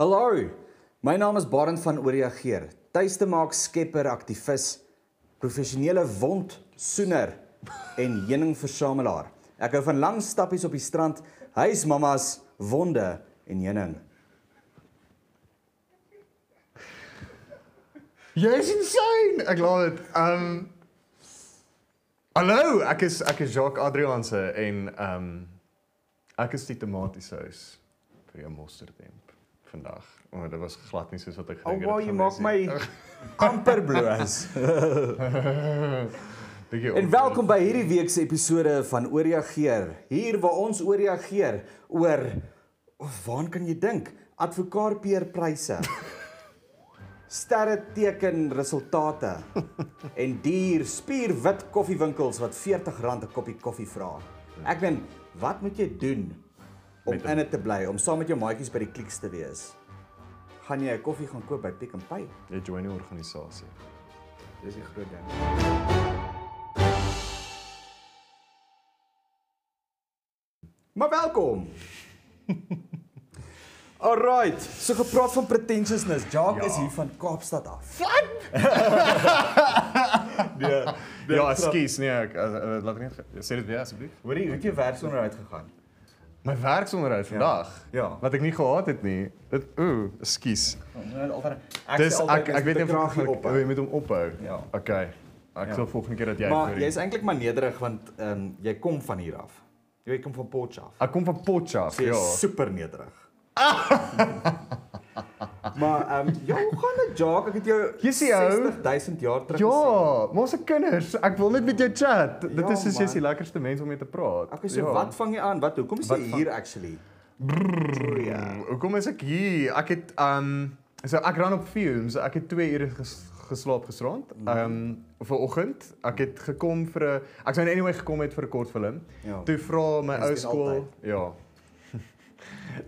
Hallo. My naam is Barend van Ooreageer. Tuiste maak skepper, aktivis, professionele wondsoener en heuningversamelaar. Ek hou van lang stappies op die strand, huismamas, wonde en heuning. Jy is insane. Ek glo dit. Um Hallo, ek is ek is Jacques Adrianse en um ek is die tomatiesous vir jou mosterdemp vandag. O, oh, dit was glad nie soos wat ek Oh, gedink het. wow, dit jy maak my amper bloos. Bietjie En welkom by hierdie week se episode van Ooreageer. Hier waar ons ooreageer oor waaraan kan jy dink? Advokaatpeerpryse. Sterre teken resultate en duur spierwit koffiewinkels wat R40 'n koppie koffie vra. Ek meen, wat moet jy doen om 'n- in dit te bly, om saam met jou maatjies by die kliks te wees? Gaan jy 'n koffie gaan koop by Pick n Pay? Jy join die organisasie. Dis die groot ding. Maar welkom. Alright, so gepraat van pretentiousness. Jacques Ja. is hier van Kaapstad af. Nee. Ja, ekskuus, nee, ek uh, uh, laat ek net ge- sê dit weer asseblief. Hoorie, hoe het jou werksonderhoud gegaan? My werksonderhoud vandag. Ja. Wat ek nie gehad het nie. Dit ooh, ekskuus. Ek Dis sê ek ek weet nie of ek hier op. oh, jy moet hom ophou. Ja. Okay. Ek Ja. sal volgende keer dat jy Maar die- jy's eintlik maar nederig want ehm um, jy kom van hier af. Jy kom van Potchefstroom. Ek kom van Potchefstroom. So Ja. super nederig. maar ehm um, ja, hoe gaan dit, Jacques? Ek het jou Jy sien, ou. 60000 jaar terug gesien. Ja, maar ons is kinders. Ek wil net met jou chat. Dit Ja, is soos jy's die lekkerste mens om mee te praat. Okay, so ja. wat vang jy aan? Wat hoekom is jy hier actually? Pretoria. Hoekom is ek hier? Ek het um so ek ran op fumes. Ek het 2 ure ges, geslaap gisterand. Mhm. Um vir oggend. Ek het gekom vir 'n ek sou anyway gekom het vir 'n kortfilm. Ja. Toe vra my ou skool, altyd. ja.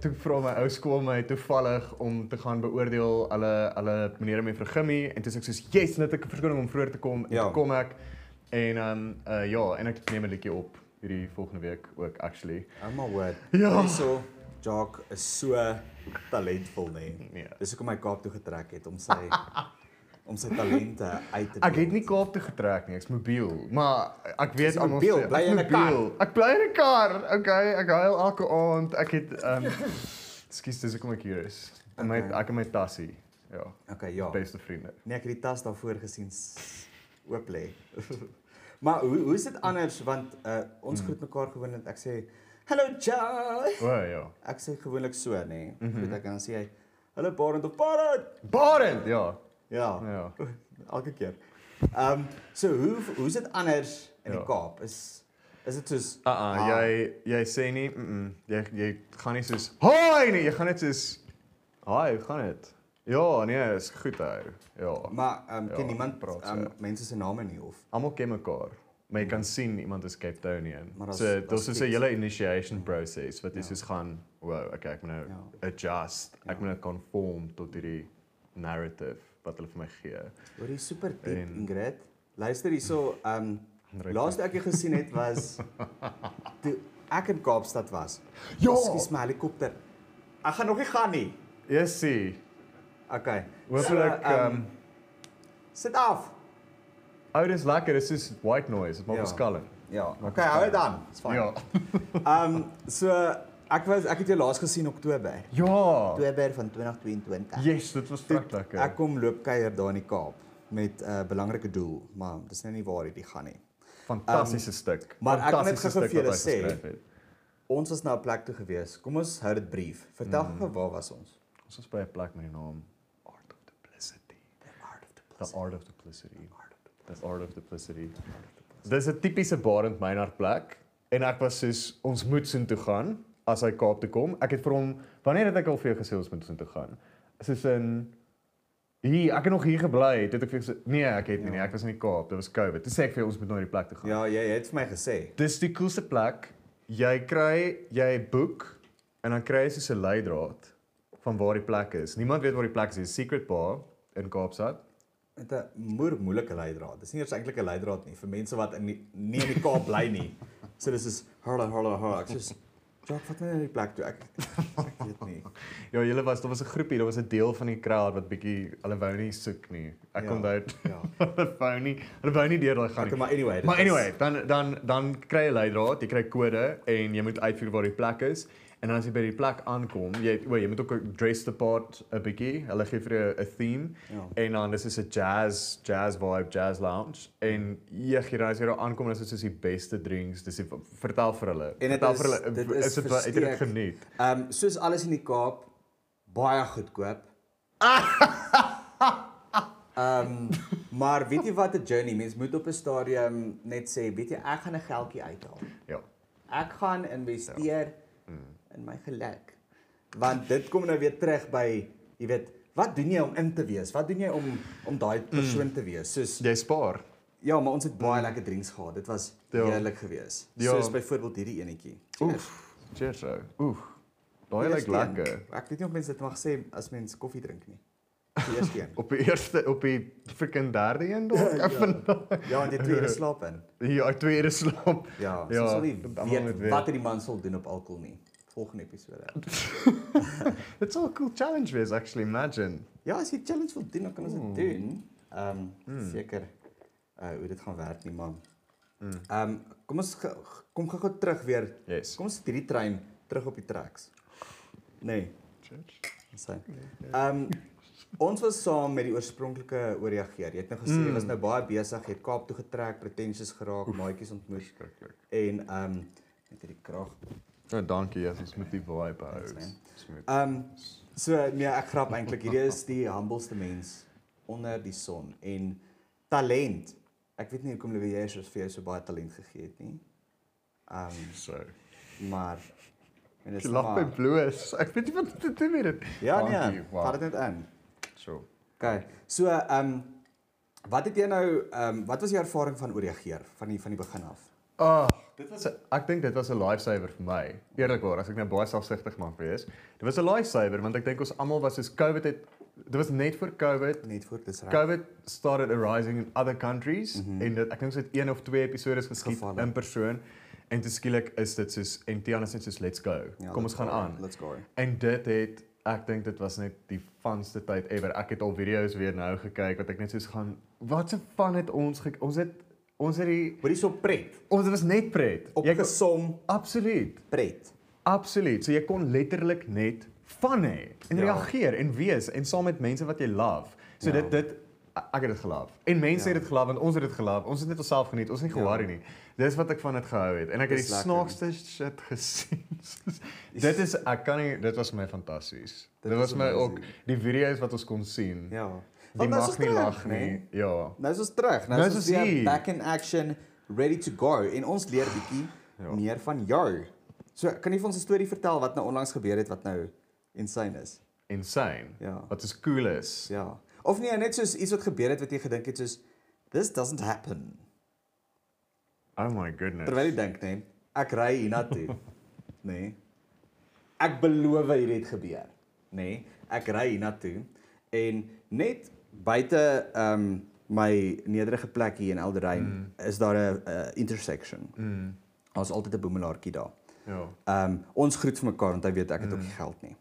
Toe vra my ou skool my toevallig om te gaan beoordeel alle alle meneer en mevrou Gimmie en toe sê ek soos yes, net ek 'n verskoning om vroeër te kom. En Ja. toe kom ek en um uh ja, en ek neem 'n liedjie op hierdie volgende week ook actually. Oh my word. Ja. Hierso Jacques is so talentvol, nê. Nee. Nee. Dis hoekom hy Kaap toe getrek het om sy om sy talente uit te Ek het nie Kaap toe getrek nie, ek's mobiel, maar ek weet almal mobiel, sê- bly ek's in 'n kar. Ek bly in 'n kar. Okay, ek huil elke aand. Ek het um Ekskuus, dis hoekom ek hier is. En my Okay. ek en my tassie. Ja, Okay, ja. beste vriende. Nee, ek het die tas daarvoor gesien oop lê. maar hoe hoe is dit anders want uh ons Hmm. groet mekaar gewoonlik. Ek sê Hallo Joy. O ja. Ek sê gewoonlik so, nê. Nee. Mhm. Groet ek en dan sê hy Hallo Barend of Barend. Barend, ja. Ja. Ja. Elke keer. Ehm um, so hoe hoe's dit anders in die Ja. Kaap? Is is dit soos Uh uh, jy jy sê nie, mm, -mm jy jy gaan nie soos Hoi nee, jy gaan net soos Hi, hoe gaan dit? Ja, nee, is goed hou. Ja. maar ehm um, Ja, ken niemand praat ehm so. um, mense se name nie of Almal ken mekaar, maar jy kan sien iemand is Cape Townian. So daar's daar's so 'n hele initiation process wat jy Ja. soos gaan, wow, okay, ek moet nou Ja. adjust. Ek Ja. moet nou conform tot hierdie narrative wat hulle vir my gee. Hoor jy super diep En- Ingrid. Luister hierso ehm um, laaste ek jou gesien het was toe ek in Kaapstad was. Ja. Ekskuus my helikopter. Ek gaan nog nie gaan nie. Yes, see. Okay. Hopelik So, ehm, um sit af. ou dis lekker, dis soos white noise, dit maak Ja. ons kalm. Ja. Okay, hou dit dan. Dis fyn. Ja. Ehm um, so ek was ek het jou laas gesien Oktober. Ja. Oktober van 2022. Yes, dit was Toe vrek lekker. Ek kom loop kuier daar in die Kaap met 'n uh, belangrike doel, maar dis nou nie waar dit gaan nie. Fantastiese stuk. maar ek wil net gou vir julle sê. Ons was nou 'n plek toe gewees. Kom ons hou dit brief. Vertel Mm. gou waar was ons? Ons was by 'n plek met die naam Art of Duplicity. The Art of The Art of Duplicity. The Art of Duplicity. Dis 'n tipiese Barend Meinhard plek en ek was soos ons moet soontoe gaan as hy Kaap toe kom. Ek het vir hom wanneer het ek al vir jou gesê ons moet soontoe gaan? Soos in hier, ek het nog hier gebly. Toe het ek vir gesê nee, ek het nie, Ja. nee, ek was in die Kaap. Dit was COVID. Toe sê ek vir jou ons moet na die plek toe gaan. Ja, jy, jy het vir my gesê. Dis die coolste plek. Jy kry jy boek en dan kry jy soos 'n leidraad van waar die plek is. Niemand weet waar die plek is. Dis 'n secret bar in Kaapstad. Met 'n moer moeilike leidraad. Dis nie eers eintlik 'n leidraad nie vir mense wat in die, nie in die Kaap bly nie. So dis is harde harde. Ek sê Jacques, vat my na die plek toe. Ek ek weet nie. Ja, julle was, daar was 'n groepie, daar was 'n deel van die crowd wat bietjie hulle wou nie soek nie. Ek Ja, onthou ja. hulle wou nie, hulle wou nie deur daai gaan Okay, nie. maar anyway, Maar anyway, dan dan dan kry jy leidraad, jy kry kode en jy moet uitvoer waar die plek is. En dan as jy by die plek aankom, jy o, jy moet ook dress the part 'n bietjie. Hulle gee vir jou 'n theme. Ja. En dan dis is 'n jazz jazz vibe, jazz lounge en jy gee dan as jy daar aankom, dan is dit soos die beste drinks. Dis die, vertel vir hulle. En vertel is- vir hulle, is is dit het dit geniet? Ehm um, soos alles in die Kaap baie goedkoop. Ehm um, maar weet jy wat 'n journey mens moet op 'n stadium net sê, weet jy, ek gaan 'n geldjie uithaal. Ja. Ek gaan investeer Ja. Mm. In my geluk. Want dit kom nou weer terug by, jy weet, wat doen jy om in te wees? Wat doen jy om om daai Mm. persoon te wees? Soos Jy spaar. ja, maar ons het baie lekker drinks gehad. Dit was Ja. heerlik geweest. Ja. Soos byvoorbeeld hierdie enetjie. Oef. Cheers ou. Oef. Daai lyk een. lekker. Ek weet nie of mense dit mag sê as mens koffie drink nie. Die eerste een. Op die eerste op die freaking derde een dalk. Ek vind Ja, want jy twee ure slaap in. Ja, twee ure slaap. Ja, so Ja, sal nie dat almal moet weet wat die man sal doen op alkohol nie. Volgende episode. It's all a cool challenge wees actually imagine. Ja, as jy challenge wil doen, dan kan ons dit Mm. doen. Ehm um, Mm. seker uh hoe dit gaan werk nie, man. Mm. Ehm um, kom ons ge- kom gou-gou terug weer. Yes. Kom ons sit hierdie trein terug op die tracks. Nee, Cheers. sê. Ehm um, ons was saam met die oorspronklike ooreageer. Jy het nou gesê jy Mm. was nou baie besig, jy het Kaap toe getrek, pretentious geraak, maatjies ontmoet en ehm um, met hierdie krag. Ja, dankie. Yes, ons moet die vibe hou. Ehm um, so nee, ek grap eintlik. Hierdie is die humbleste mens onder die son en talent. Ek weet nie hoekom weer Jesus vir jou so baie talent gegee het nie. Ehm um, So. maar en Ek lag my bloos. Ek weet nie wat te doen met dit. Ja nee, Dankie, wow. vat dit net in. So. OK. So ehm um, wat het jy nou ehm um, wat was jou ervaring van ooreageer van die van die begin af? Ah, dit was 'n ek dink dit was 'n lifesaver vir my. Eerlikwaar, as ek nou baie selfsugtig mag wees. Dit was 'n lifesaver want ek dink ons almal was soos COVID het dit was net voor COVID. Net voor dis reg. COVID started arising in other countries mm. -hmm. en dit ek dink dit een of twee episode geskied Gevalle. in persoon en toe skielik is dit soos en Tiana sê soos let's go. Ja, Kom ons gaan go, aan. Let's go. En dit het ek dink dit was net die funste tyd ever. Ek het al video's weer nou gekyk wat ek net soos gaan wat 'n fun het ons ons het ons het die Hoorie so pret. ons was net pret. kon- Opgesom absoluut. pret. Absoluut. So jy kon letterlik net van hê en Ja. reageer en wees en saam met mense wat jy love. So Ja. dit dit ek het dit geloof. En mense Ja. het dit geloof want ons het dit geloof. Ons het net onsself geniet. Ons het nie Ja. ge-worry nie. Dis wat ek van dit gehou het. En ek het die snaakste shit gesien. dit is ek kan nie dit was my fantasties. Dit Dit was my ook amazing. die video's wat ons kon sien. Ja. Die nou mag nie terug, lag nie. Ja. Nou is ons terug. Nou, Nou is ons ons weer hier. back in action, ready to go en ons leer bietjie Ja. meer van jou. So, kan jy vir ons 'n storie vertel wat nou onlangs gebeur het wat nou insane is? Insane. Ja. Wat is cool is. Ja. Of nee, net soos iets wat gebeur het wat jy gedink het soos this doesn't happen. Oh my goodness. Terwyl jy dink, nee, ek ry hiernatoe. nee. Ek beloof hierdie het gebeur. Nee, ek ry hiernatoe en net buite ehm um, my nederige plek hier in Elderrein mm. is daar 'n uh, intersection. Mm. Daar's altyd 'n boemelaartjie daar. Ja. Ehm um, ons groet vir mekaar want hy weet ek het ook nie geld nie.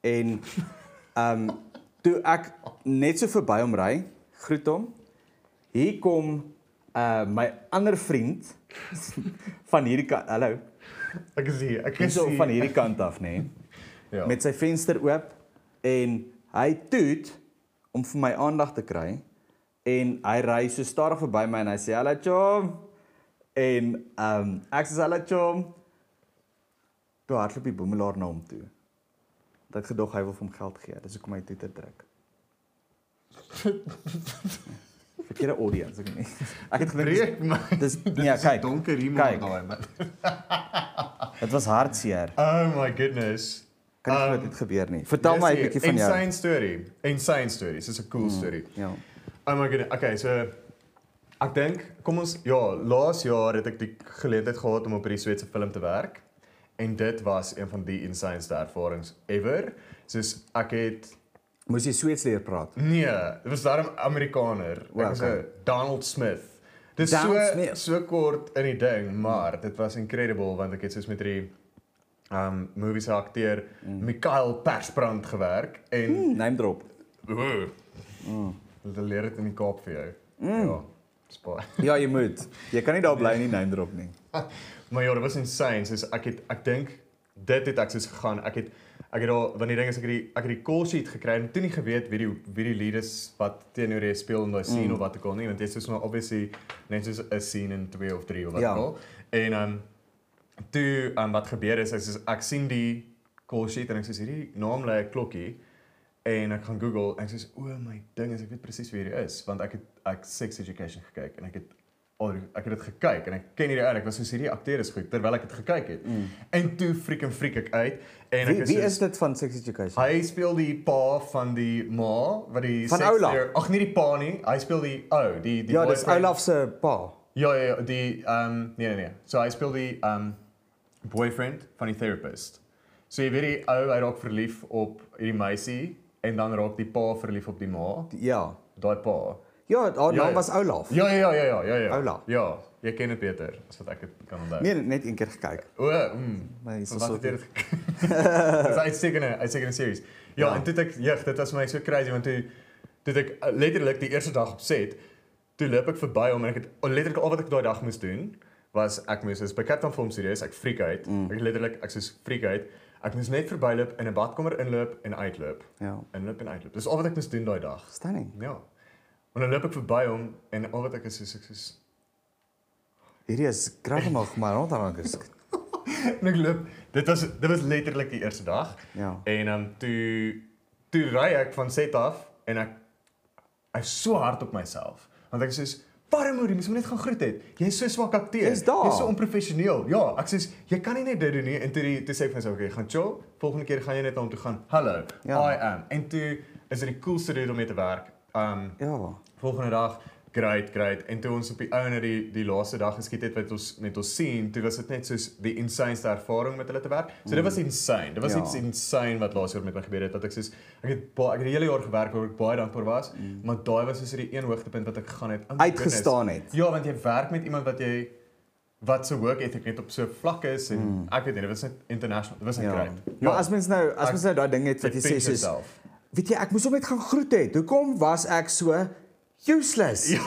En ehm um, toe ek net so verby hom ry, groet hom. Hier kom uh my ander vriend van hierdie kant. Hallo. Ek is hier. Ek is so van hierdie kant af, nê. Nee, ja. met sy venster oop en hy toet om vir my aandag te kry en hy ry so stadig verby my en hy sê hallo chom. En ehm um, ek sê hallo chom. Toe hardloop die boemelaar na hom toe. Dat ek gedog hy wil vir hom geld gee. Dis hoekom hy toe te druk. Verkeerde audience ek nie. Ek het gedink dis nee kyk donker iemand kyk. daai man. dit was hartseer. Oh my goodness. Kan nie Um, um, dit gebeur nie vertel my 'n bietjie van jou Insane story. Insane story. Dis 'n cool story. ja Oh my goodness. Okay, so ek dink kom ons ja, laas jaar het ek die geleentheid gehad om op hierdie Sweedse film te werk en dit was een van die insaneste ervarings ever. Soos ek het moes jy Sweeds leer praat nee, dit was daarom Amerikaner. Ek Wow, was okay. Donald Smith. Dis Donald so Smith. so kort in die ding, maar dit was incredible want ek het soos met hierdie um movie se akteur mm. Mikael Persbrand gewerk en Hmm, name drop. mm. hulle leer dit in die Kaap vir jou. Mm. Ja. Spaar. Ja, jy moet. Jy kan nie daar bly nie name drop nie. Maar ja, dit was insane. Soos ek het ek dink dit het ek soos gegaan. Ek het ek het al want die ding is ek het die ek het die call sheet gekry en toe nie geweet wie die wie die lead is wat teenoor jy speel in daai scene mm. of wat ek al nie want dit is soos maar obviously net soos 'n scene in 2 of 3 of wat Ja. ook al. En um toe um, wat gebeur is, is ek sien die call sheet en ek sê hierdie naam lê 'n klokkie en ek gaan Google en ek sê o my ding is ek weet presies wie hierdie is want ek het ek sex education gekyk en ek het al ek het dit gekyk en ek ken hierdie ou en ek was soos hierdie akteur is goed terwyl ek dit gekyk het. Mm. En toe freak en freak ek uit en Wie ek wie soos- is dit van Sex Education? Hy speel die pa van die ma wat die Van sex Olaf? leer- Ag nee die pa nie, hy speel die ou, die die Ja, dis boyfriend. Olaf se pa. Ja ja, ja, die ehm um, nee nee nee. So hy speel die ehm um, boyfriend van die therapist. So jy weet die ou hy raak verlief op hierdie meisie en dan raak die pa verlief op die ma, Ja. daai pa. Ja, haar Ja, naam was Olaf. Ja ja ja ja ja ja. Olaf. Ja, jy ken dit beter as wat ek dit kan onthou. Nee, net een keer gekyk. O, mm. Maar dis Wat so het jy dit Dis uitstekende, uitstekende series. Ja, Ja. en het ek jeg, dit was vir my so crazy want toe toe het ek letterlik die eerste dag op set, toe loop ek verby hom en ek het letterlik al wat ek daai dag moes doen was ek moes is by Captain Film Studios, ek freak uit. Mm. Ek letterlik ek soos freak uit. Ek moes net verbyloop in 'n badkamer inloop en uitloop. Ja. Inloop en uitloop. Dis al wat ek moes doen daai dag. Stunning. Ja. En dan loop ek verby hom en al wat ek is is ek soos Hierdie is kragmag maar rond aan is. en ek loop. Dit was dit was letterlik die eerste dag. Ja. En ehm um, toe toe ry ek van set af en ek ek's so hard op myself. Want ek sê Paramoor, jy moet net gaan groet het. Jy's so swak akteur. Jy's so onprofessioneel. Ja, ek sê jy kan nie net dit doen nie. En toe die toe sê ek vir myself, okay, gaan chill. Volgende keer gaan jy net na hom toe gaan. Hallo. Ja. I am. En toe is dit die coolste dude om mee te werk. Um Ja. volgende dag great, great. En toe ons op die ouene die die laaste dag geskiet het wat ons met ons sien, toe was dit net soos die insaneste ervaring met hulle te werk. So dit was insane. Dit was Ja. iets insane wat laas jaar met my gebeur het dat ek soos ek het baie ek het die hele jaar gewerk waar ek baie dankbaar was, mm. maar daai was soos die een hoogtepunt wat ek gegaan het. Oh Uitgestaan goodness. het. Ja, want jy werk met iemand wat jy wat se work ethic net op so vlak is en mm. ek weet nie, dit was net international. Dit was net Ja. great. Maar as mens nou as Ek- mens nou daai ding het wat jy sê soos weet jy ek moes hom net gaan groet het. Hoekom was ek so useless? Ja.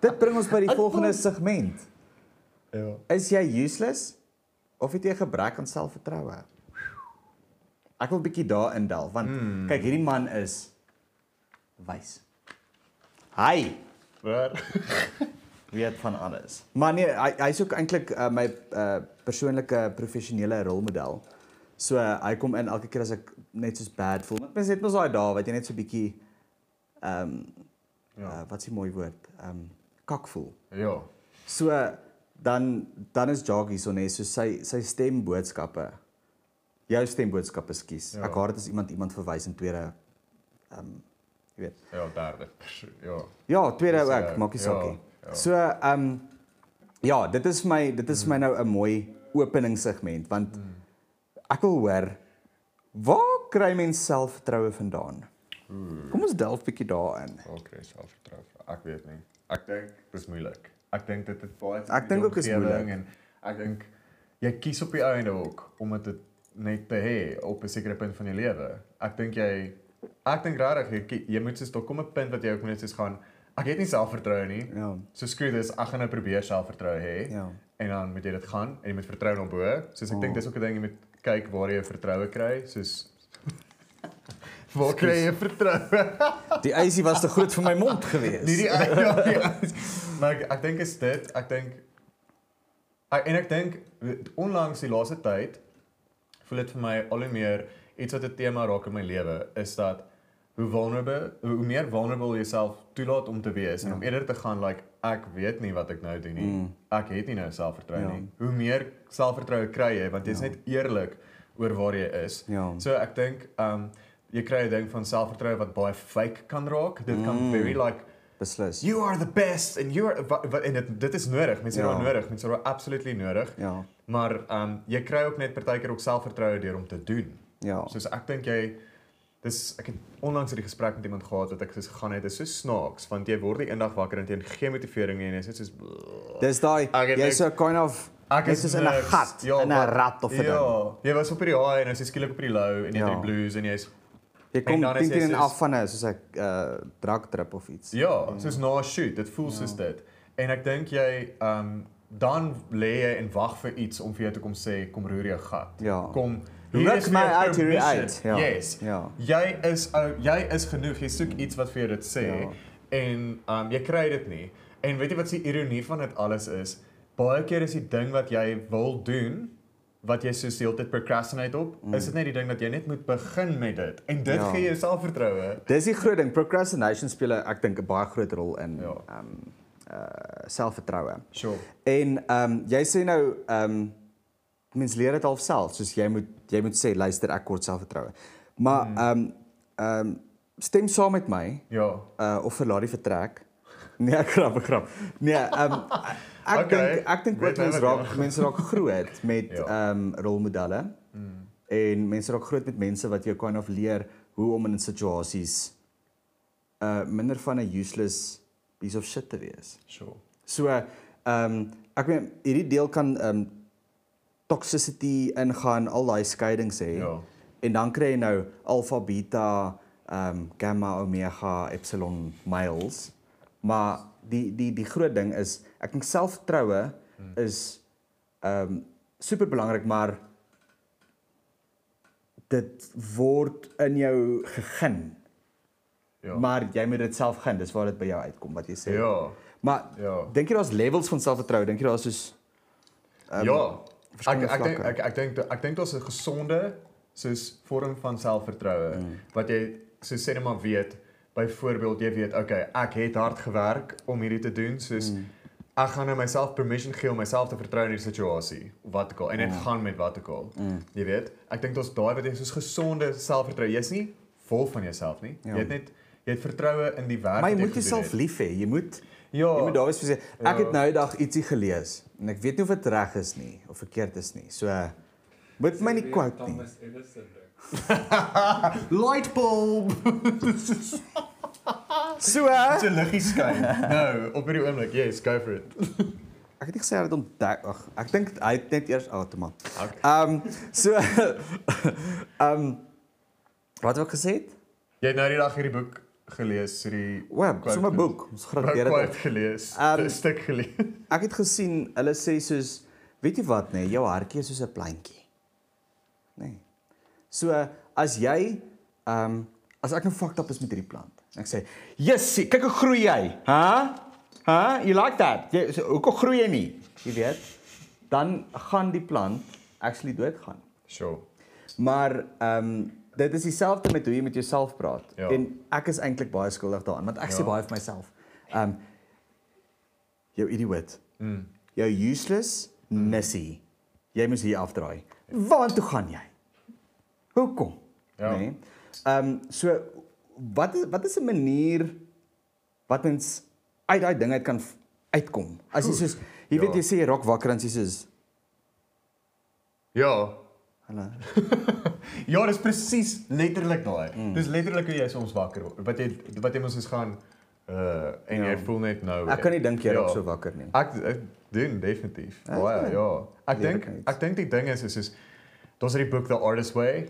Dit bring ons by die volgende segment. Ja. Is jy useless of het jy 'n gebrek aan selfvertroue? Ek wil 'n bietjie daarin delf want hmm. kyk hierdie man is wys. Hy Maar weet van alles. Maar nee, hy hy's ook eintlik uh, my uh, persoonlike professionele rolmodel. So uh, hy kom in elke keer as ek net soos bad voel. Want mens het mos daai dae wat jy net so bietjie ehm um, Ja. uh, wat is die mooi woord? Ehm um, kak voel. ja. So dan dan is Joggie so net so sy sy stemboodskappe. Jou stemboodskappe skus. Ja. Ja. Ek haat dit as iemand iemand verwys in tweede ehm um, jy weet. Ja, derde. Ja. Ja, tweede Dis, ook, uh, maak nie saak ja, nie. ja. So ehm um, ja, dit is my dit is my nou 'n mooi openingssegment want Hmm. Ek wil hoor waar kry mens selfvertroue vandaan? Hmm. Kom ons delf bietjie daarin. Waar kry jy selfvertroue? Ek weet nie. Ek dink dis moeilik. Ek dink dit het baie Ek dink ook is moeilik. en ek dink jy kies op die einde ook om dit net te hê op 'n sekere punt van jou lewe. Ek dink jy ek dink regtig jy, jy moet soos daar kom 'n punt wat jy ook net soos gaan ek het nie selfvertroue nie. Ja. So screw this, ek gaan nou probeer selfvertroue hê. Ja. En dan moet jy dit gaan en jy moet vertrou na bo. Soos ek Oh. dink dis ook 'n ding jy moet kyk waar jy vertroue kry, soos Waar kry jy vertroue? Die eisie was te groot vir my mond gewees. Nie die ja, ja. Maar ek, ek dink is dit, ek dink ek, en ek dink onlangs die laaste tyd voel dit vir my al hoe meer iets wat 'n tema raak in my lewe is dat hoe vulnerable hoe meer vulnerable jouself toelaat om te wees en Ja. om eerder te gaan like ek weet nie wat ek nou doen nie. Mm. Ek het nie nou selfvertroue Ja. nie. Hoe meer selfvertroue kry jy want jy's Ja. net eerlik oor waar jy is. Ja. So ek dink um jy kry 'n ding van selfvertroue wat baie fake kan raak. Dit kan Mm. very like beslis. you are the best and you are wa- wa- en dit dit is nodig. Mense het Ja. dit nodig. Mense het dit absolutely nodig. Ja. Maar um jy kry ook net partykeer ook selfvertroue deur om te doen. Ja. Soos ek dink jy dis ek het onlangs 'n gesprek met iemand gehad wat ek soos gegaan het. Is so snaaks want jy word die eendag wakker en het geen motivering nie en jy is net soos Dis daai jy's so kind of Ek soos in 'n gat, in 'n rat of 'n Ja, jy was op die high en as jy skielik op die low en jy het Ja. die blues en jy's Jy kom is teen jy teen soos- af van 'n soos 'n uh, drugtrip of iets. Ja, soos na 'n shoot, dit voel soos dit. En ek dink jy um dan lê jy en wag vir iets om vir jou te kom sê kom roer jou gat. Ja. Kom Ruk is my uit hierdie permission. uit, ja. Yes. Ja. Jy is ou, jy is genoeg. Jy soek iets wat vir jou dit sê Ja. en um jy kry dit nie. En weet jy wat die ironie van dit alles is? Baie keer is die ding wat jy wil doen wat jy soos die hele tyd procrastinate op, mm. is dit net die ding dat jy net moet begin met dit en dit Ja. gee jou selfvertroue. Dis die groot ding. Procrastination speel ek dink 'n baie groot rol in Ja. um uh selfvertroue. Sure. En ehm um, jy sê nou ehm um, mens leer dit half self, soos jy moet jy moet sê luister ek kort selfvertroue. Maar ehm um, ehm um, stem saam met my Ja. uh of verlaat die vertrek. Nee, ek grap, ek grap. Nee, ehm um, ek Okay. dink ek dink ook mense wat raak mense raak groot met Ja. ehm um, rolmodelle. Mm. En mense raak groot met mense wat jou kind of leer hoe om in situasies uh minder van 'n useless piece of shit te wees. Sure. So ehm um, ek meen hierdie deel kan ehm um, toxicity ingaan, al daai skeidings hê. Ja. En dan kry jy nou alpha, beta, ehm um, gamma, omega, epsilon males. Maar die die die groot ding is ek dink selfvertroue Hmm. is ehm um, super belangrik, maar dit word in jou gegeen. Ja. Maar jy moet dit self gun, dis waar dit by jou uitkom wat jy sê. Ja. Maar Ja. dink jy daar's levels van selfvertroue? Dink jy daar's soos ehm, ja. Ek verskillende ek dink vlakke? ek ek dink ek dink daar's 'n gesonde soos vorm van selfvertroue Mm. wat jy so sê net maar weet. Byvoorbeeld jy weet, okay, ek het hard gewerk om hierdie te doen, soos Mm. ek gaan nou myself permission gee om myself te vertrou in die situasie of wat ook al en dit Mm. gaan met wat ook al. Jy weet, ek dink daar's daai wat jy soos gesonde selfvertroue. Jy's nie vol van jouself nie. Ja. Jy het net jy het vertroue in die werk Maar jy moet jouself lief hê. Jy moet Ja. jy moet daar wees vir sê ek Ja. het nou die dag ietsie gelees en ek weet nie of dit reg is nie of verkeerd is nie. So moet my nie quote nie. Thomas Edison ding. Light bulb. So Dit 'n liggie skyn. nou, op hierdie oomblik. Yes, go for it. ek het nie gesê hy het ontdek. Ag, ek dink hy het net eers outomaat. Okay. Ehm so ehm wat wou ek gesê het? Jy het nou die dag hierdie boek gelees, hierdie Web, sommer boek. Ons gradeer dit. quote op. gelees. Um, 'n stuk gelees. Ek het gesien hulle sê soos weet jy wat nê, nee, jou hartjie is soos 'n plantjie. Nê. Nee. So as jy ehm um, as ek nou fucked up is met hierdie plant. Ek sê, "Jessie, kyk hoe groei jy." Hæ? Hæ? You like that? Jy so, hoekom groei jy nie? Jy weet, dan gaan die plant actually doodgaan. Sure. Maar ehm um, dit is dieselfde met hoe jy met jouself praat. Ja. En ek is eintlik baie skuldig daaraan want ek Ja. sê baie vir myself. Um, jou idioot. Mm. Jou useless nissie. Jy moet hier afdraai. Waartoe gaan jy? Hoekom? Ja. Nee. Ehm um, so wat is wat is 'n manier wat mens uit daai ding uit kan uitkom? As jy soos jy weet ja. jy sê jy raak wakker en jy soos Ja. Hallo. Ja, dis presies letterlik daai. Mm. Dis letterlik hoe jy soms wakker word. Wat jy wat jy mos eens gaan uh en Ja. jy voel net nou. Ek kan nie dink jy raak Ja. so wakker nie. Ek ek doen definitief. Ja, Baie, ja. ja. Ek dink ek dink die ding is is is daar's hierdie boek The Artist Way.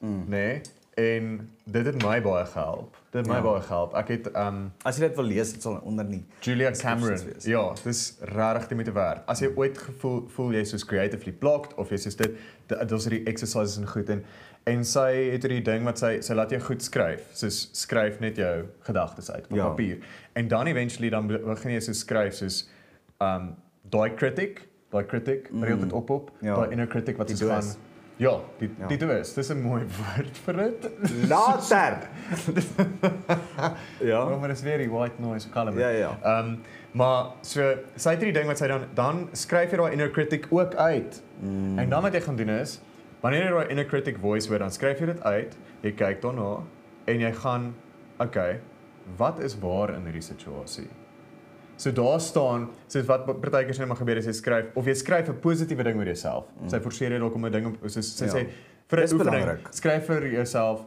Mm. Nee. En dit het my baie gehelp. Dit het my Ja. baie gehelp. Ek het um As jy dit wil lees, dit sal onder nie. Julia Cameron. Ja, dis regtig die moeite werd. As jy ooit gevoel voel jy soos creatively blocked of jy soos dit dit- daar's hierdie exercises en goed en en sy het hierdie ding wat sy sy laat jou goed skryf. Soos skryf net jou gedagtes uit op Ja. papier. En dan eventually dan be- begin jy so skryf soos um daai critic, daai critic wat jy dit ophop, Ja. daai inner critic wat gaan doos. Ja, die Ja. die doos. Dis 'n mooi woord vir dit. Later. Ja, ja. maar dis weer die white noise column. Ja, ja. Ehm um, maar so sy het hierdie ding wat sy dan dan skryf jy daai inner critic ook uit. Mm. En dan wat jy gaan doen is wanneer jy daai inner critic voice hoor, dan skryf jy dit uit, jy kyk daarna en jy gaan okay, wat is waar in hierdie situasie? So daar staan, soos wat partykeer sê maar gebeur as jy skryf of jy skryf 'n positiewe ding oor jouself. Mm. Sy forceer jou dalk om 'n ding op soos sy Ja. sê vir 'n oefening, belangrik. skryf vir jouself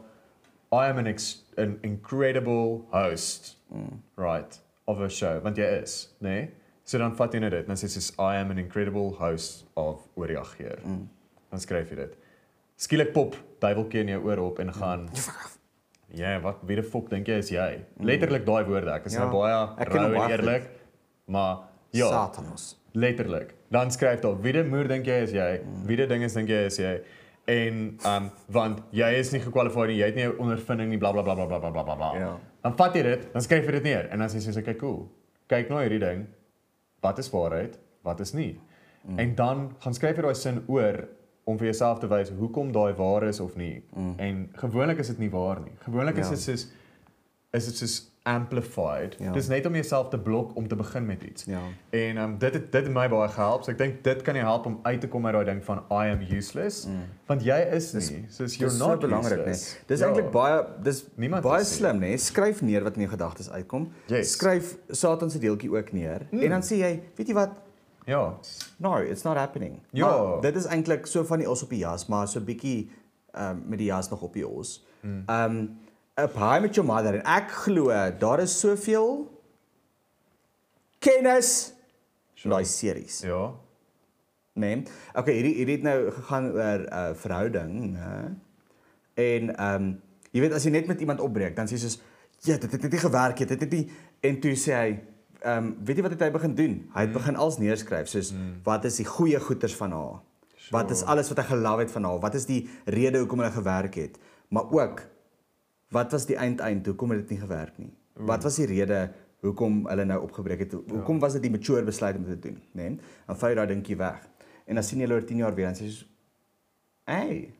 I am an ex an incredible host. Mm. Right, of a show, want jy is, né? Nee? So dan vat jy net dit. Dan sê jy soos I am an incredible host of ooreageer. Mm. Dan skryf jy dit. Skielik pop duiweltjie in jou oor op en gaan Ja, wat wie die fok dink jy is jy? Letterlik daai woorde. Ek is Ja, nou baie rou en baie goed. Maar ja, Satanos. Letterlik. Dan skryf daar wie die muur dink jy is jy? Wie die ding is dink jy is jy? En um want jy is nie gekwalifiseer nie, jy het nie ondervinding nie, blablabla bla bla bla bla bla bla. Ja. Dan vat jy dit, dan skryf jy dit neer en dan sê jy soos okay, cool. Kyk nou hierdie ding. Wat is waarheid? Wat is nie? Mm. En dan gaan skryf jy daai sin oor om vir jouself te wys hoekom daai waar is of nie. Mm. En gewoonlik is dit nie waar nie. Gewoonlik ja. is dit soos is dit soos amplified. Ja. Dis net om jouself te blok om te begin met iets. Ja. En um, dit het dit het my baie gehelp. So ek dink dit kan jou help om uit te kom uit daai ding van I am useless. Mm. Want jy is nie. Soos you're Dis not so belangrik, useless. Dis Ja. eintlik baie dis Niemand baie is nie. slim, né? Skryf neer wat in jou gedagtes uitkom. Yes. Skryf Satan se deeltjie ook neer. Mm. En dan sê jy, weet jy wat? Ja. No, it's not happening. Ja. Maar dit is eintlik so van die os op die jas, maar so 'n bietjie ehm um, met die jas nog op die os. Hmm. Ehm um, 'n Pie met jou mother en ek glo daar is soveel kennis in daai series. Ja. Nee. Okay, hierdie hierdie het nou gegaan oor 'n uh, verhouding, né? En ehm um, jy weet as jy net met iemand opbreek, dan sê jy soos ja, dit het net nie gewerk nie, dit het nie en toe sê hy ehm um, weet jy wat het hy begin doen? Hy het Mm. begin als neerskryf soos mm. wat is die goeie goeters van haar? Sure. Wat is alles wat hy gelove het van haar? Wat is die rede hoekom hulle gewerk het? Maar ook wat was die eindeind hoekom het dit nie gewerk nie? Mm. Wat was die rede hoekom hulle nou opgebreek het? Hoekom was dit die mature besluit om dit te doen, né? Nee? Vat jy daai dingetjie weg. En dan sien jy hulle oor 10 jaar weer en sê soos hey,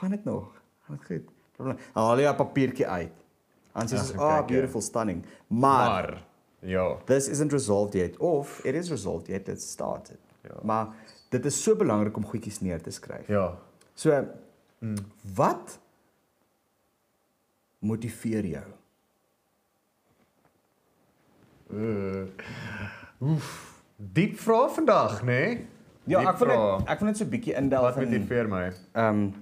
gaan dit nog? Gaan dit goed? Probleem. Haal jy 'n papiertjie uit. Dan sê jy Ja, ah, ja. beautiful, stunning. Maar, maar ja. this isn't resolved yet of it is resolved yet it's started. Ja. Maar dit is so belangrik om goedjies neer te skryf. Ja. So mm. wat motiveer jou? Uh, oef. Diep vraag vandag, né? Nee? Ja, Diep ek wil net ek wil net so 'n bietjie indelf Wat in motiveer my? ehm um,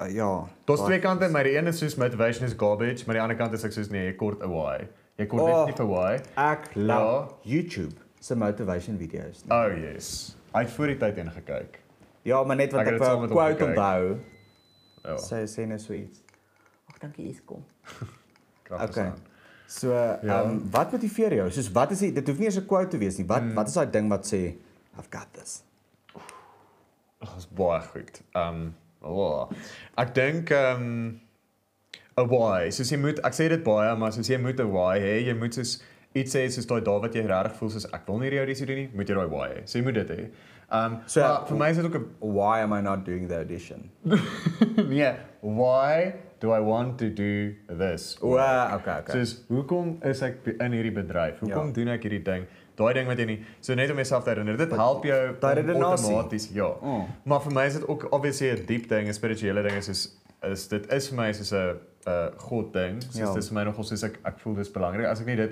uh, ja. Daar's wat- twee kante, maar die een is soos motivation is garbage, maar die ander kant is ek soos nee, jy kort 'n why. Jy kort Oh. net nie vir why. Ek love YouTube se motivation video's. nie. Oh yes. Hy het voor die tyd in gekyk. Ja, maar net wat Ek ek wou quote onthou. Ja. Sy sê net so iets. Ag, dankie, is kragtig Okay. aan. So, ehm Ja. um, wat motiveer jou? Soos wat is die dit hoef nie eens 'n quote te wees nie. Wat Hmm. wat is daai ding wat sê I've got this? Ag, is baie goed. Um oh, ek dink um 'n why. Soos jy moet ek sê dit baie, maar soos jy moet 'n why hê. Jy moet soos iets sê soos daai dae wat jy regtig voel soos ek wil nie die audisie doen nie, moet jy daai why hê. So jy moet dit hê. Um So, maar vir my is dit ook 'n Why am I not doing the audition? nee, why do I want to do this? O, okay, okay. Soos hoekom is ek in hierdie bedryf? Hoekom Ja. doen ek hierdie ding? Daai ding wat jy nie so net om jouself te herinner. Dit help jou outomaties, ja. Oh. Maar vir my is dit ook obviously 'n diep ding, 'n spirituele ding is soos is dit is vir my soos 'n 'n God ding. Soos Ja. dit is vir my nogal soos ek ek voel dis belangrik. As ek nie dit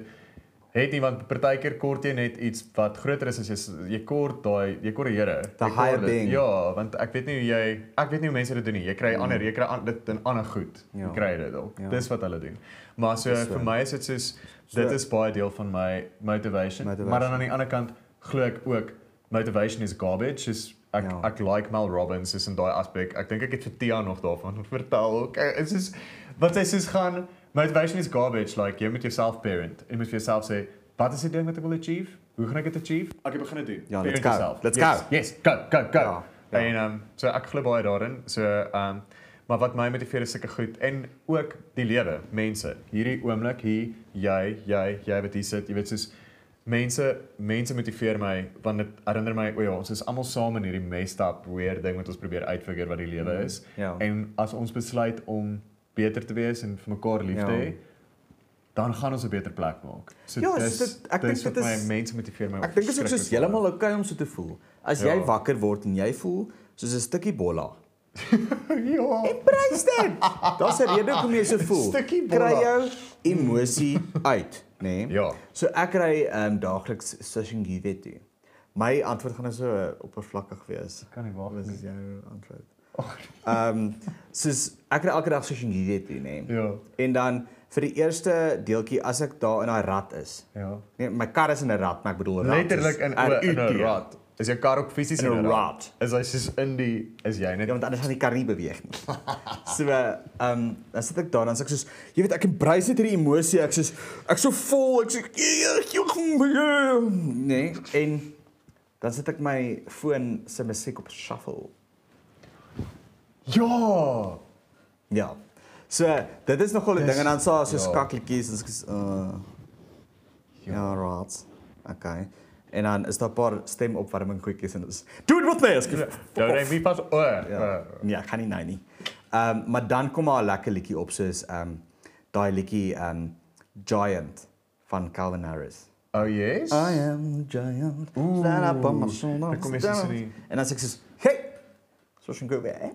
het nie want partykeer kort jy net iets wat groter is as jy jy kort daai jy kort die Here. The higher being. Ja, want ek weet nie hoe jy ek weet nie hoe mense dit doen nie. Jy kry mm. ander, jy kry an, dit in ander goed. Ja. Jy kry dit ook. Ja. Dis wat hulle doen. Maar so, so. vir my is dit soos So- dit is baie deel van my motivation. Motivation. Maar dan aan die ander kant glo ek ook motivation is garbage. Dis ek Ja. ek like Mel Robbins is in daai aspek. Ek dink ek het vir Tia nog daarvan vertel. Ek is soos wat hy soos gaan motivation is garbage like jy moet jouself parent. Jy moet vir jouself sê wat is die ding wat ek wil achieve? Hoe gaan ek dit achieve? Ek begin dit doen. Ja, let's go. yourself. Let's yes, go. Yes, go go go. Ja, ja. En ehm um, so ek glo baie daarin. So ehm um, maar wat my motiveer is sulke goed en ook die lewe, mense. Hierdie oomblik hier, jy, jy, jy wat hier sit, jy weet soos mense mense motiveer my want dit herinner my o ja, ons is almal saam in hierdie messed up weird ding wat ons probeer uitfigure wat die lewe is. Ja. En as ons besluit om beter te wees en vir mekaar lief te Ja. hê, dan gaan ons 'n beter plek maak. So Ja, dis dit- ek dink dit is- my mense motiveer my. Ek dink dit is soos heeltemal oukei om so te voel. As jy Ja. wakker word en jy voel soos 'n stukkie bolla. Ja. Prys dit. Daar's 'n rede hoekom jy so voel. Stukkie bolla. Kry jou emosie uit, nê? Nee? Ja. So ek ry ehm um, daagliks session Givet toe. My antwoord gaan nou so oppervlakkig wees. Kan nie wag is jou antwoord? Ehm um, soos ek ry elke dag social media toe, nê. Ja. En dan vir die eerste deeltjie as ek daar in daai rat is. Ja. Nee, my kar is in 'n rat, maar ek bedoel rat. Letterlik in 'n rat. Is jou kar ook fisies In 'n rat. Is hy soos in die is jy net Ja, want anders gaan die kar nie beweeg nie. So, ehm um, dan sit ek daar dan sê ek soos jy weet ek embrace net hierdie emosie. Ek soos ek so vol, ek sê nee en dan sit ek my foon se musiek op shuffle. Ja. Ja. So, dit is nogal 'n ding en dan sa so ja. skakletjies en is uh ja, rats. Okay. En dan is daar 'n paar stemopwarming goedjies en dis Do it with me. Ek Nou nee, wie pas o. Ja. Ja. Nee, ek gaan nie nou nie. Ehm um, maar dan kom maar 'n lekker liedjie op soos ehm um, daai liedjie ehm um, Giant van Calvin Harris. Oh yes. I am giant. Oeh, Stand up on my shoulders. kom jy in die- En sê ek soos, "Hey, so sien gou weer."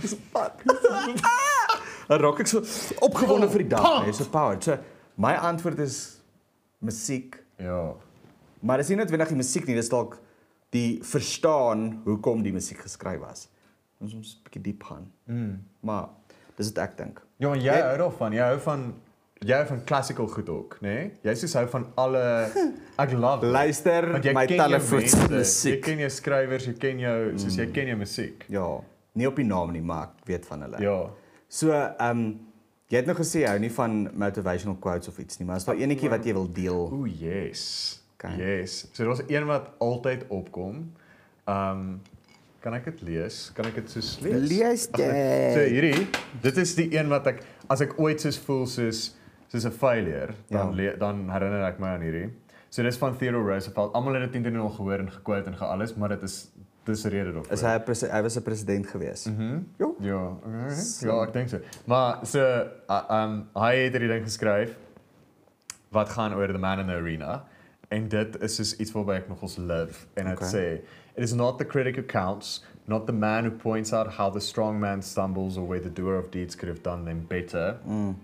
Dis fuck. Dan raak ek so opgewonde vir die dag, hè, so powered. So my antwoord is musiek, Ja. maar dis nie noodwendig die musiek nie, dis dalk die verstaan hoekom die musiek geskryf was. Ons moet 'n bietjie diep gaan. Mm. Maar dis wat ek dink. Ja, jy Jy- hou daarvan. Jy hou van jy hou van classical goed ook, né? Nee? Jy soos hou van alle ek love dit. Luister jy my telefoon Jy musiek. ken jou skrywers, jy ken jou soos jy ken jou musiek. Ja, nie op die naam nie, maar ek weet van hulle. Ja. So, ehm um, jy het nou gesê jy hou nie van motivational quotes of iets nie, maar is daar enetjie wat jy wil deel? Ooh, yes. Okay. Yes. So daar's een wat altyd opkom. Um kan ek dit lees? Kan ek dit soos lees? Lees nee. So dit. hierdie, dit is die een wat ek as ek ooit soos voel soos soos 'n failure, dan Ja. dan herinner ek my aan hierdie. So dis van Theodore Roosevelt. Almal het dit intendeel al gehoor en gequote en gealles, maar dit is dis rede daarvoor. Is hy 'n hy was 'n president gewees? Mhm. Mm Ja. Ja, okay. So- ja, ek dink so. Maar so uh, um hy het hierdie ding geskryf wat gaan oor the man in the arena en dit is soos iets waarby ek nogals live en dit Okay. sê it is not the critic who counts not the man who points out how the strong man stumbles or where the doer of deeds could have done them better Mm.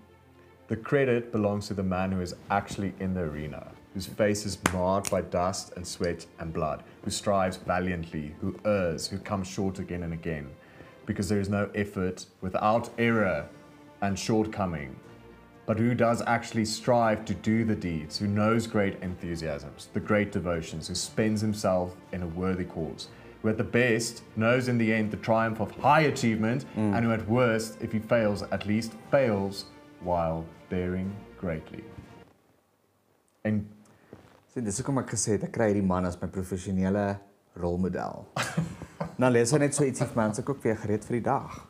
The credit belongs to the man who is actually in the arena whose face is marred by dust and sweat and blood who strives valiantly who errs who comes short again and again because there is no effort without error and shortcoming but who does actually strive to do the deeds, who knows great enthusiasms, the great devotions, who spends himself in a worthy cause, who at the best knows in the end the triumph of high achievement, mm. and who at worst, if he fails, at least fails while bearing greatly. En Sien, dis hoekom ek gesê het ek kry hierdie man as my professionele rolmodel. nou lees hy net so ietsie vir my, dan se ek ook weer gereed vir die dag.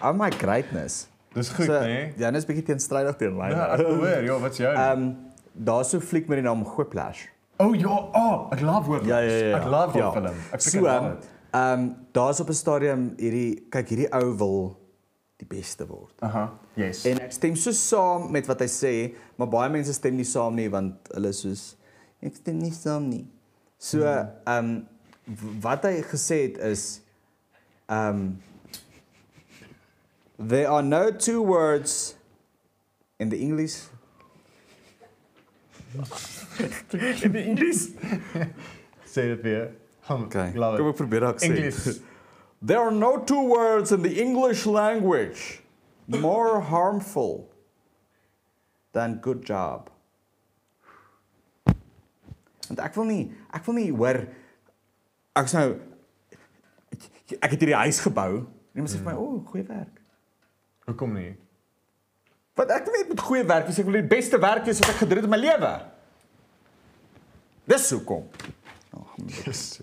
Oh my greatness. dis goed, so, né? Ja, net 'n bietjie teenstrydig teen my. Ja, ek hoor, ja, wat's jou? Ehm um, daar's so fliek met die naam Whiplash. oh ja, oh, ek love hoor. Ek love die film. Ek so, love it. ehm um, daar's op 'n stadium hierdie kyk hierdie ou wil die beste word. Aha. Yes. En ek stem so saam met wat hy sê, maar baie mense stem nie saam nie want hulle is soos ek stem nie saam nie. So ehm um, wat hy gesê het is ehm um, There are no two words in the English in die Engels. Sê dit weer. Okay. Kom it. ek probeer dit sê. English. There are no two words in the English language more harmful than good job. Want ek wil nie, ek wil nie hoor ek sou ek het hierdie huis gebou en iemand sê vir my, "O, oh, goeie werk." Hoekom nie? Wat ek weet met goeie werk, is ek wil die beste werk wees wat ek gedoen het in my lewe. Dis hoekom. Ag, Yes.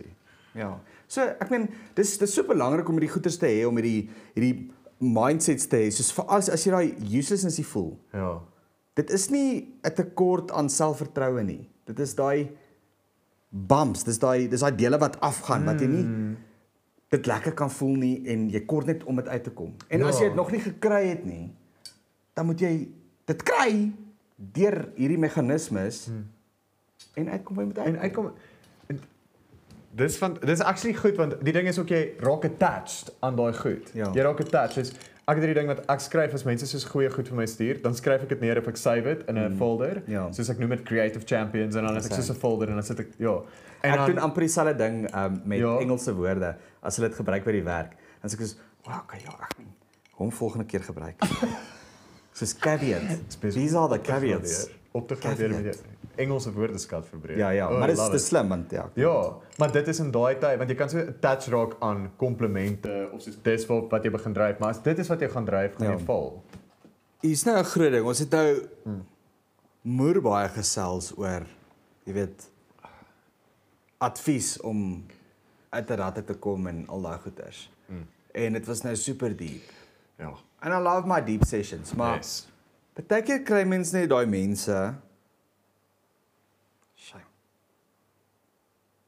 Ja. So ek meen dis dis super belangrik om hierdie goeders te hê om hierdie hierdie mindsets te hê. Soos veral as, as jy daai uselessness voel. Ja. Dit is nie 'n tekort aan selfvertroue nie. Dit is daai bumps, dis daai dis daai dele wat afgaan wat jy nie dit lekker kan voel nie en jy kort net om dit uit te kom. En Ja. as jy dit nog nie gekry het nie, dan moet jy dit kry deur hierdie meganismes en uitkom by met En uitkom dis van dis actually goed want die ding is ook jy raak attached aan daai goed. Ja. Jy raak attached. Is ek het hierdie ding wat ek skryf as mense soos goeie goed vir my stuur, dan skryf ek dit neer of ek save dit in 'n folder. Ja. Soos ek noem dit creative champions en dan het ek soos 'n folder en dan sit ek ja. En ek dan doen amper dieselfde ding um, met Ja. Engelse woorde as hulle dit gebruik by die werk. Dan sê ek soos Wow, okay, ja, ek gaan hom volgende keer gebruik. Soos caveat. These are the caveats. Op te gradeer met Caveat. jou Engelse woordeskat verbreek. Ja, ja, Oh, maar dit is te slim want ja. Ja, maar dit is in daai tyd want jy kan so attach raak aan komplimente of soos dis wat wat jy begin dryf, maar as dit is wat jy gaan dryf, gaan Ja. jy val. Hier's nou 'n groot ding. Ons het nou moer baie gesels oor jy weet advies om uit 'n ratte te kom en al daai goeters. Mm. En dit was nou super diep. Ja. And I love my deep sessions, maar Yes. Partykeer kry mens net daai mense shame.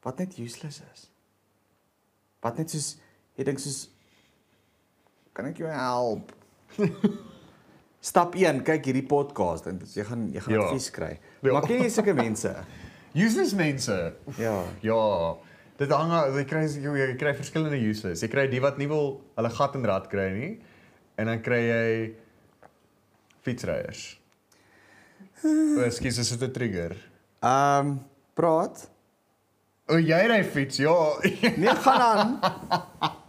Wat net useless is. Wat net soos jy dink soos kan ek jou help? Stap 1, kyk hierdie podcast en jy gaan jy gaan Ja. advies kry. Ja. Maar ken jy sulke mense? Useless mense. Ja. Ja. Dit hang jy kry jy, kry verskillende useless. Jy kry die wat nie wil hulle gat in rad kry nie. En dan kry jy fietsryers. O, ekskuus, is dit 'n trigger? Ehm um, praat. O, jy ry fiets. Ja. Nee, gaan aan.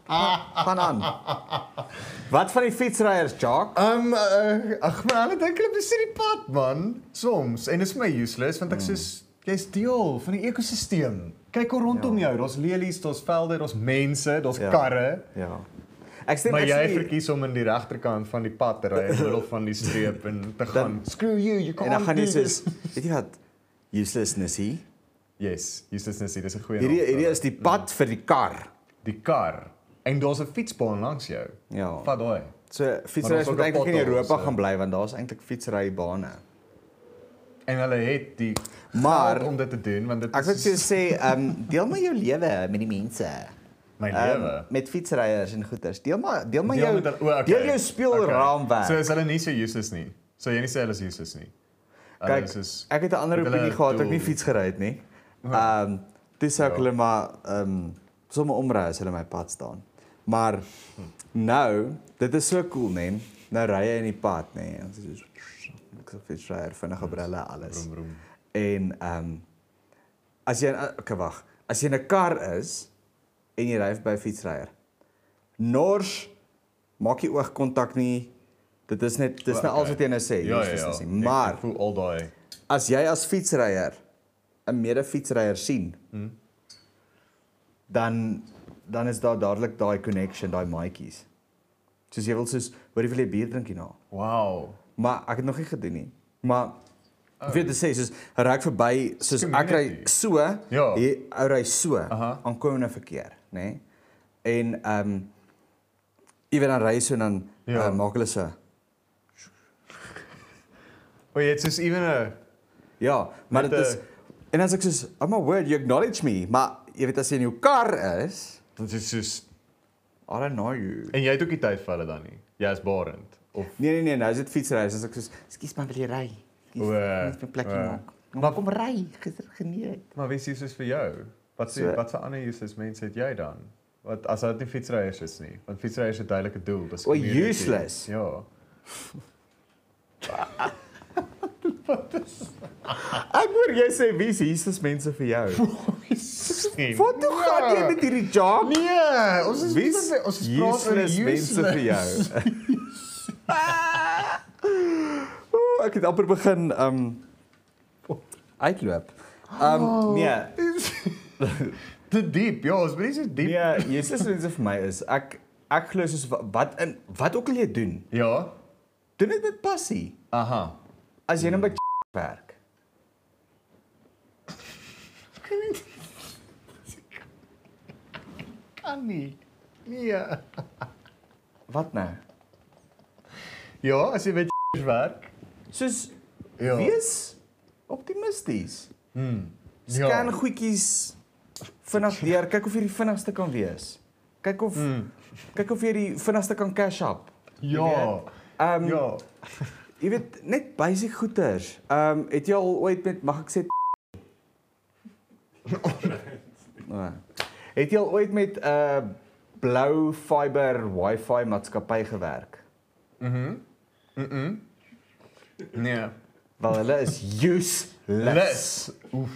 Ga- gaan aan. Wat van die fietsryers, Jacques? Um uh, ag man, hulle dink hulle besit die pad man, soms. En dit is my useless want ek Hmm. soos jy's deel van die ekosisteem. Kyk hoe rondom jou, daar's lelies, daar's velde, daar's mense, daar's Ja. karre. Ja. Ek stem Maar jy actually- verkies om in die regterkant van die pad te ry in die middel van die streep en te gaan. Screw you, you can't. En dan gaan jy soos this." weet jy wat uselessness hier. Yes, uselessness, dis 'n goeie Hierdie hierdie is die pad vir die kar. die kar. En daar's 'n fietsbaan langs jou. Ja. Vat daai. So ook moet eintlik in Europa so- gaan bly want daar's eintlik fietsrybane. En hulle het die Maar- om dit te doen want dit Ek wil is sê, ehm um, deel maar jou lewe met die mense. My Ehm, lewe. met fietsryers en goeters. Deel maar deel maar Deel jou met hulle- o, okay. deel jou speelraamwerk. Okay. So is hulle nie so useless nie. So jy nie sê hulle is useless nie. Hulle Kyk, is soos- ek het 'n ander opinie gehad, ek nie fiets gery het nie. Ehm um, dis ek Ja. hulle maar ehm um, sommer omry as hulle my pad staan. Maar nou, dit is so cool, nee. Nou ry jy in die pad, nee. Ons is so ek sê fietsryer, vinnige brille, alles. Vroom, vroom. En ehm um, as jy okay wag, as jy in 'n kar is en jy ry by fietsryer. Nors maak jy oogkontak nie. Dit is net dis nou Okay. alles wat jy nou sê. Ja, ja, ja. is nie. Maar ek voel al daai. as jy as fietsryer 'n mede-fietsryer sien, Hmm. dan dan is daar dadelik daai connection, daai maatjies. Soos jy wil soos, hoor jy wil jy bier drink hierna? Wow. Maar ek het nog nie gedoen nie. Maar Oh. weet dit sê soos ry verby soos ek ry Community. so, Ja. hy ou ry so Aha. aankomende verkeer, nê? Nee? En ehm um, ewen dan ry so en dan Ja. ja. uh, maak hulle so. O, jy het soos even 'n Ja, maar dit is en as ek soos I'm a word you acknowledge me, maar jy weet as jy in jou kar is, dit is soos I don't know you. en jy het ook nie tyd vir hulle dan nie. Jy is barend of Nee nee nee, nou is dit fietsry, as ek soos skus maar wil jy ry? O, net 'n plekkie o. maak. Maar- kom ry, gister geniet. maar wie is useless vir jou? Wat sê So- wat se ander useless mense het jy dan? Wat as dit nie fietsryers is nie, want fietsryers het 'n duidelike doel, dis O, community. useless. Ja. Ek hoor jy sê wie is Jesus mense vir jou? Wat toe gaan jy met hierdie job? Nee, ons is Wie ons is praat oor useless mense vir jou? Ek het amper begin um uitloop. Um nee, te diep. Ja, ons moet nie so diep. nee, Jesus mense vir my is ek ek glo soos wa- wat in wat ook al jy doen, Ja. doen dit met passie. Aha. As jy nou by werk. Kan nie. Nee. Wat nou? Ja, as jy met werk. Soos Ja. wees optimisties. Scan Ja. goedjies vinnig deur, kyk of jy die vinnigste kan wees. Kyk of Hmm. kyk of jy die vinnigste kan cash up. Ja. Ehm um, Ja. jy weet net basic goeders. Ehm um, het jy al ooit met mag ek sê Nee. Het jy al ooit met 'n uh, blou fiber wifi maatskappy gewerk? Mhm. Mhm. Nee. Wel hulle is useless. Les. Oef.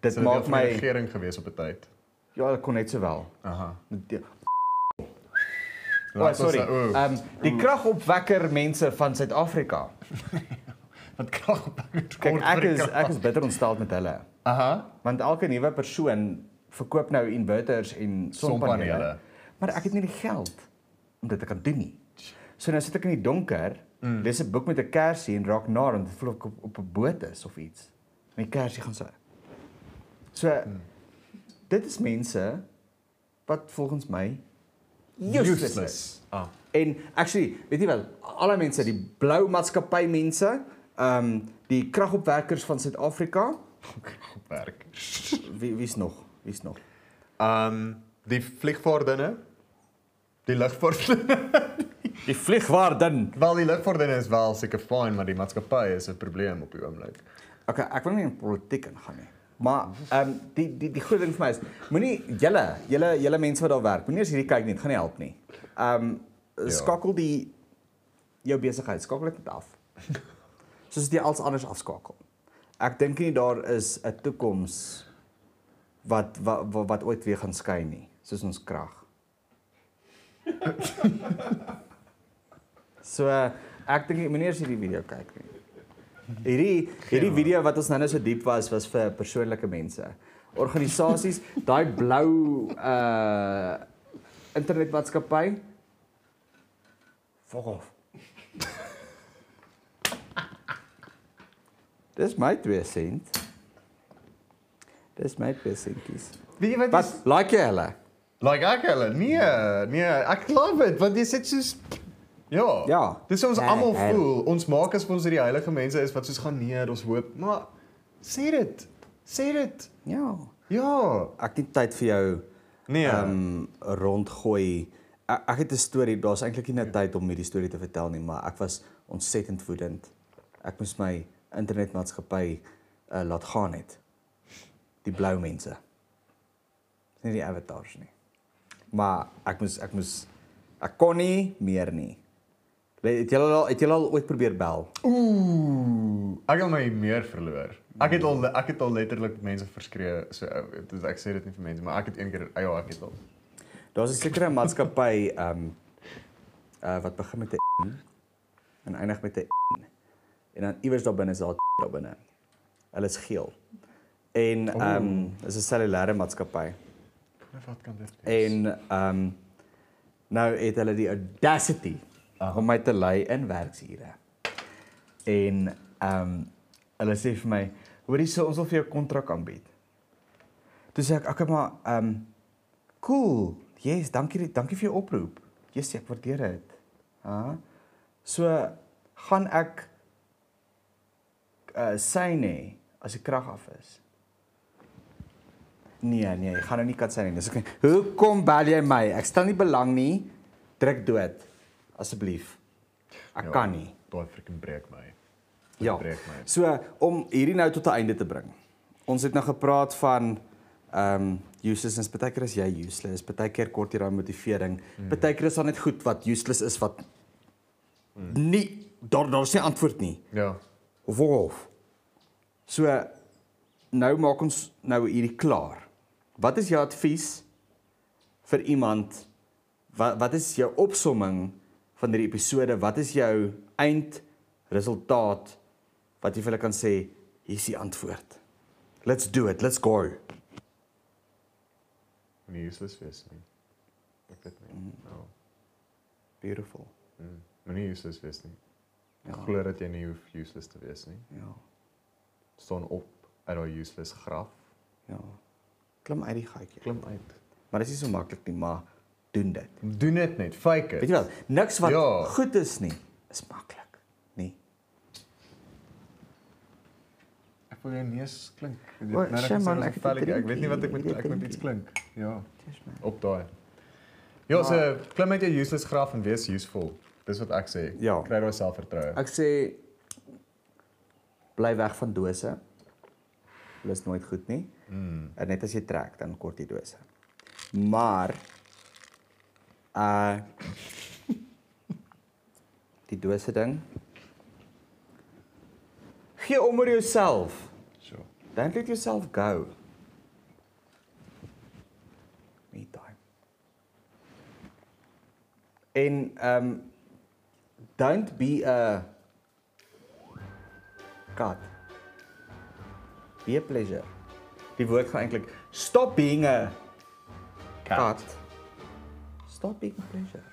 Dit Dit maak my regering gewees op 'n tyd. ja, ek kon net so wel. Aha. Die- oh, sorry. Ehm um, die kragopwekker mense van Suid-Afrika. Wat krag op Kyk, ek is ek is bitter ontstel met hulle. Aha. Want elke nuwe persoon verkoop nou inverters en. Sonpanele. Maar ek het nie die geld om dit te kan doen nie. So nou sit ek in die donker, mm. lees 'n boek met 'n kersie en raak naar en voel ek op, op 'n boot is of iets. En die kersie gaan so. So mm. dit is mense wat volgens my useless. useless. Ah. En actually, weet jy wel, al die mense, die blou maatskappy mense, ehm um, die kragopwerkers van Suid-Afrika, werk. wie wie's nog? Wie's nog? Um die vliegvaardinne. Die lugvaardinne. Die vliegwaarden. wel die lugvaardinne is wel seker fyn, maar die maatskappy is 'n probleem op die oomblik. Okay, ek wil nie in politiek ingaan nie. Maar ehm um, die die die groot ding vir my is moenie julle julle julle mense wat daar werk, moenie as hierdie kyk nie, dit gaan nie help nie. Ehm um, Ja. skakel die jou besigheid, skakel dit net af. Soos jy als anders afskakel. Ek dink nie daar is 'n toekoms wat wat wat, wat ooit weer gaan skyn nie, soos ons krag. So uh, ek dink moenie as hierdie video kyk nie. Hierdie hierdie video wat ons nou net so diep was was vir persoonlike mense. Organisasies, daai blou uh internetmaatskappy. Fuck off. Dis my 2 sent. Dis my 2 sentjies. Jy wat? Wat like jy hulle? Like ek hulle. Nee, nee, ek love it want jy sê soos Ja. Ja. Dis ons Nee, almal hel. voel. Ons maak as ons hierdie heilige mense is wat soos gaan neer, ons hoop, maar sê dit. Sê dit. Ja. Ja. Ek het tyd vir jou Nee. ehm um, rondgooi. Ek, ek het 'n storie, daar's eintlik nie 'n tyd om hierdie storie te vertel nie, maar ek was ontsettend woedend. Ek moes my internetmaatskappy uh, laat gaan het. Die blou mense. Dis nie die avatars nie. Maar ek moes ek moes ek kon nie meer nie. Het julle al het julle al ooit probeer bel? Ooh, ek het my meer verloor. Ek het al ek het al letterlik mense verskree. So dis ek sê dit nie vir mense, maar ek het een keer ja, ek het al. Daar's 'n sekere maatskappy ehm um, uh wat begin met 'n en eindig met 'n N. En dan iewers daar binne is daar 'n daar binne. Hulle is geel. En ehm um, is 'n cellulêre maatskappy. Wat kan dit wees? En ehm um, nou het hulle die audacity om my te lei in werksure. En ehm um, hulle sê vir my, "Hoorie, so ons wil vir jou kontrak aanbied." Toe sê ek, "Oké, maar ehm um, cool. Yes, dankie, dankie vir jou oproep. Yes, ek waardeer dit." Ha? So gaan ek uh sy nê as die krag af is. Nee, nee, jy gaan nou nie kat sy nie. Dis ek. Hoekom bel jy my? Ek stel nie belang nie. Druk dood. Asseblief. Ek ja, kan nie. Daai freaking breek my. Ja. breek my. So om hierdie nou tot 'n einde te bring. Ons het nou gepraat van ehm um, useless. Is jy useless. Partykeer kort jy daai motivering. Mm. Partykeer is daar net goed wat useless is wat mm. nie daar daar's nie antwoord nie. Ja. Of of. So nou maak ons nou hierdie klaar. Wat is jou advies vir iemand wat wat is jou opsomming van hierdie episode? Wat is jou eindresultaat wat jy vir hulle kan sê hier is die antwoord. Let's do it. Let's go. Nie useless wees nie. Ek weet nie. Mm. Ja. Beautiful. Mm. Moenie useless wees nie. Ja. Ek glo dat jy nie hoef useless te wees nie. Ja. Staan op uit daai useless graf. Ja. Klim uit die gaatjie. Klim uit. Maar dit is nie so maklik nie, maar doen dit. Doen dit net. Fake Weet it. jy wel, niks wat Ja. goed is nie, is maklik, nie? Ek wil jou neus klink. Dit nou net gesê man, dat ek weet nie wat ek moet ek moet weet iets klink. Ja. Op daai. Ja, so klim uit jou useless graf en wees useful. Dis wat ek sê. Ja. Kry daai selfvertroue. Ek sê bly weg van dose. Is nooit goed nie. Mm. En net as jy trek, dan kort die dose. Maar uh die dose ding gee om oor jouself. So. Don't let yourself go. Me time. En um don't be a cat. Be pleasure. Die woord gaan eintlik stop being a cat. Stop being a pleasure.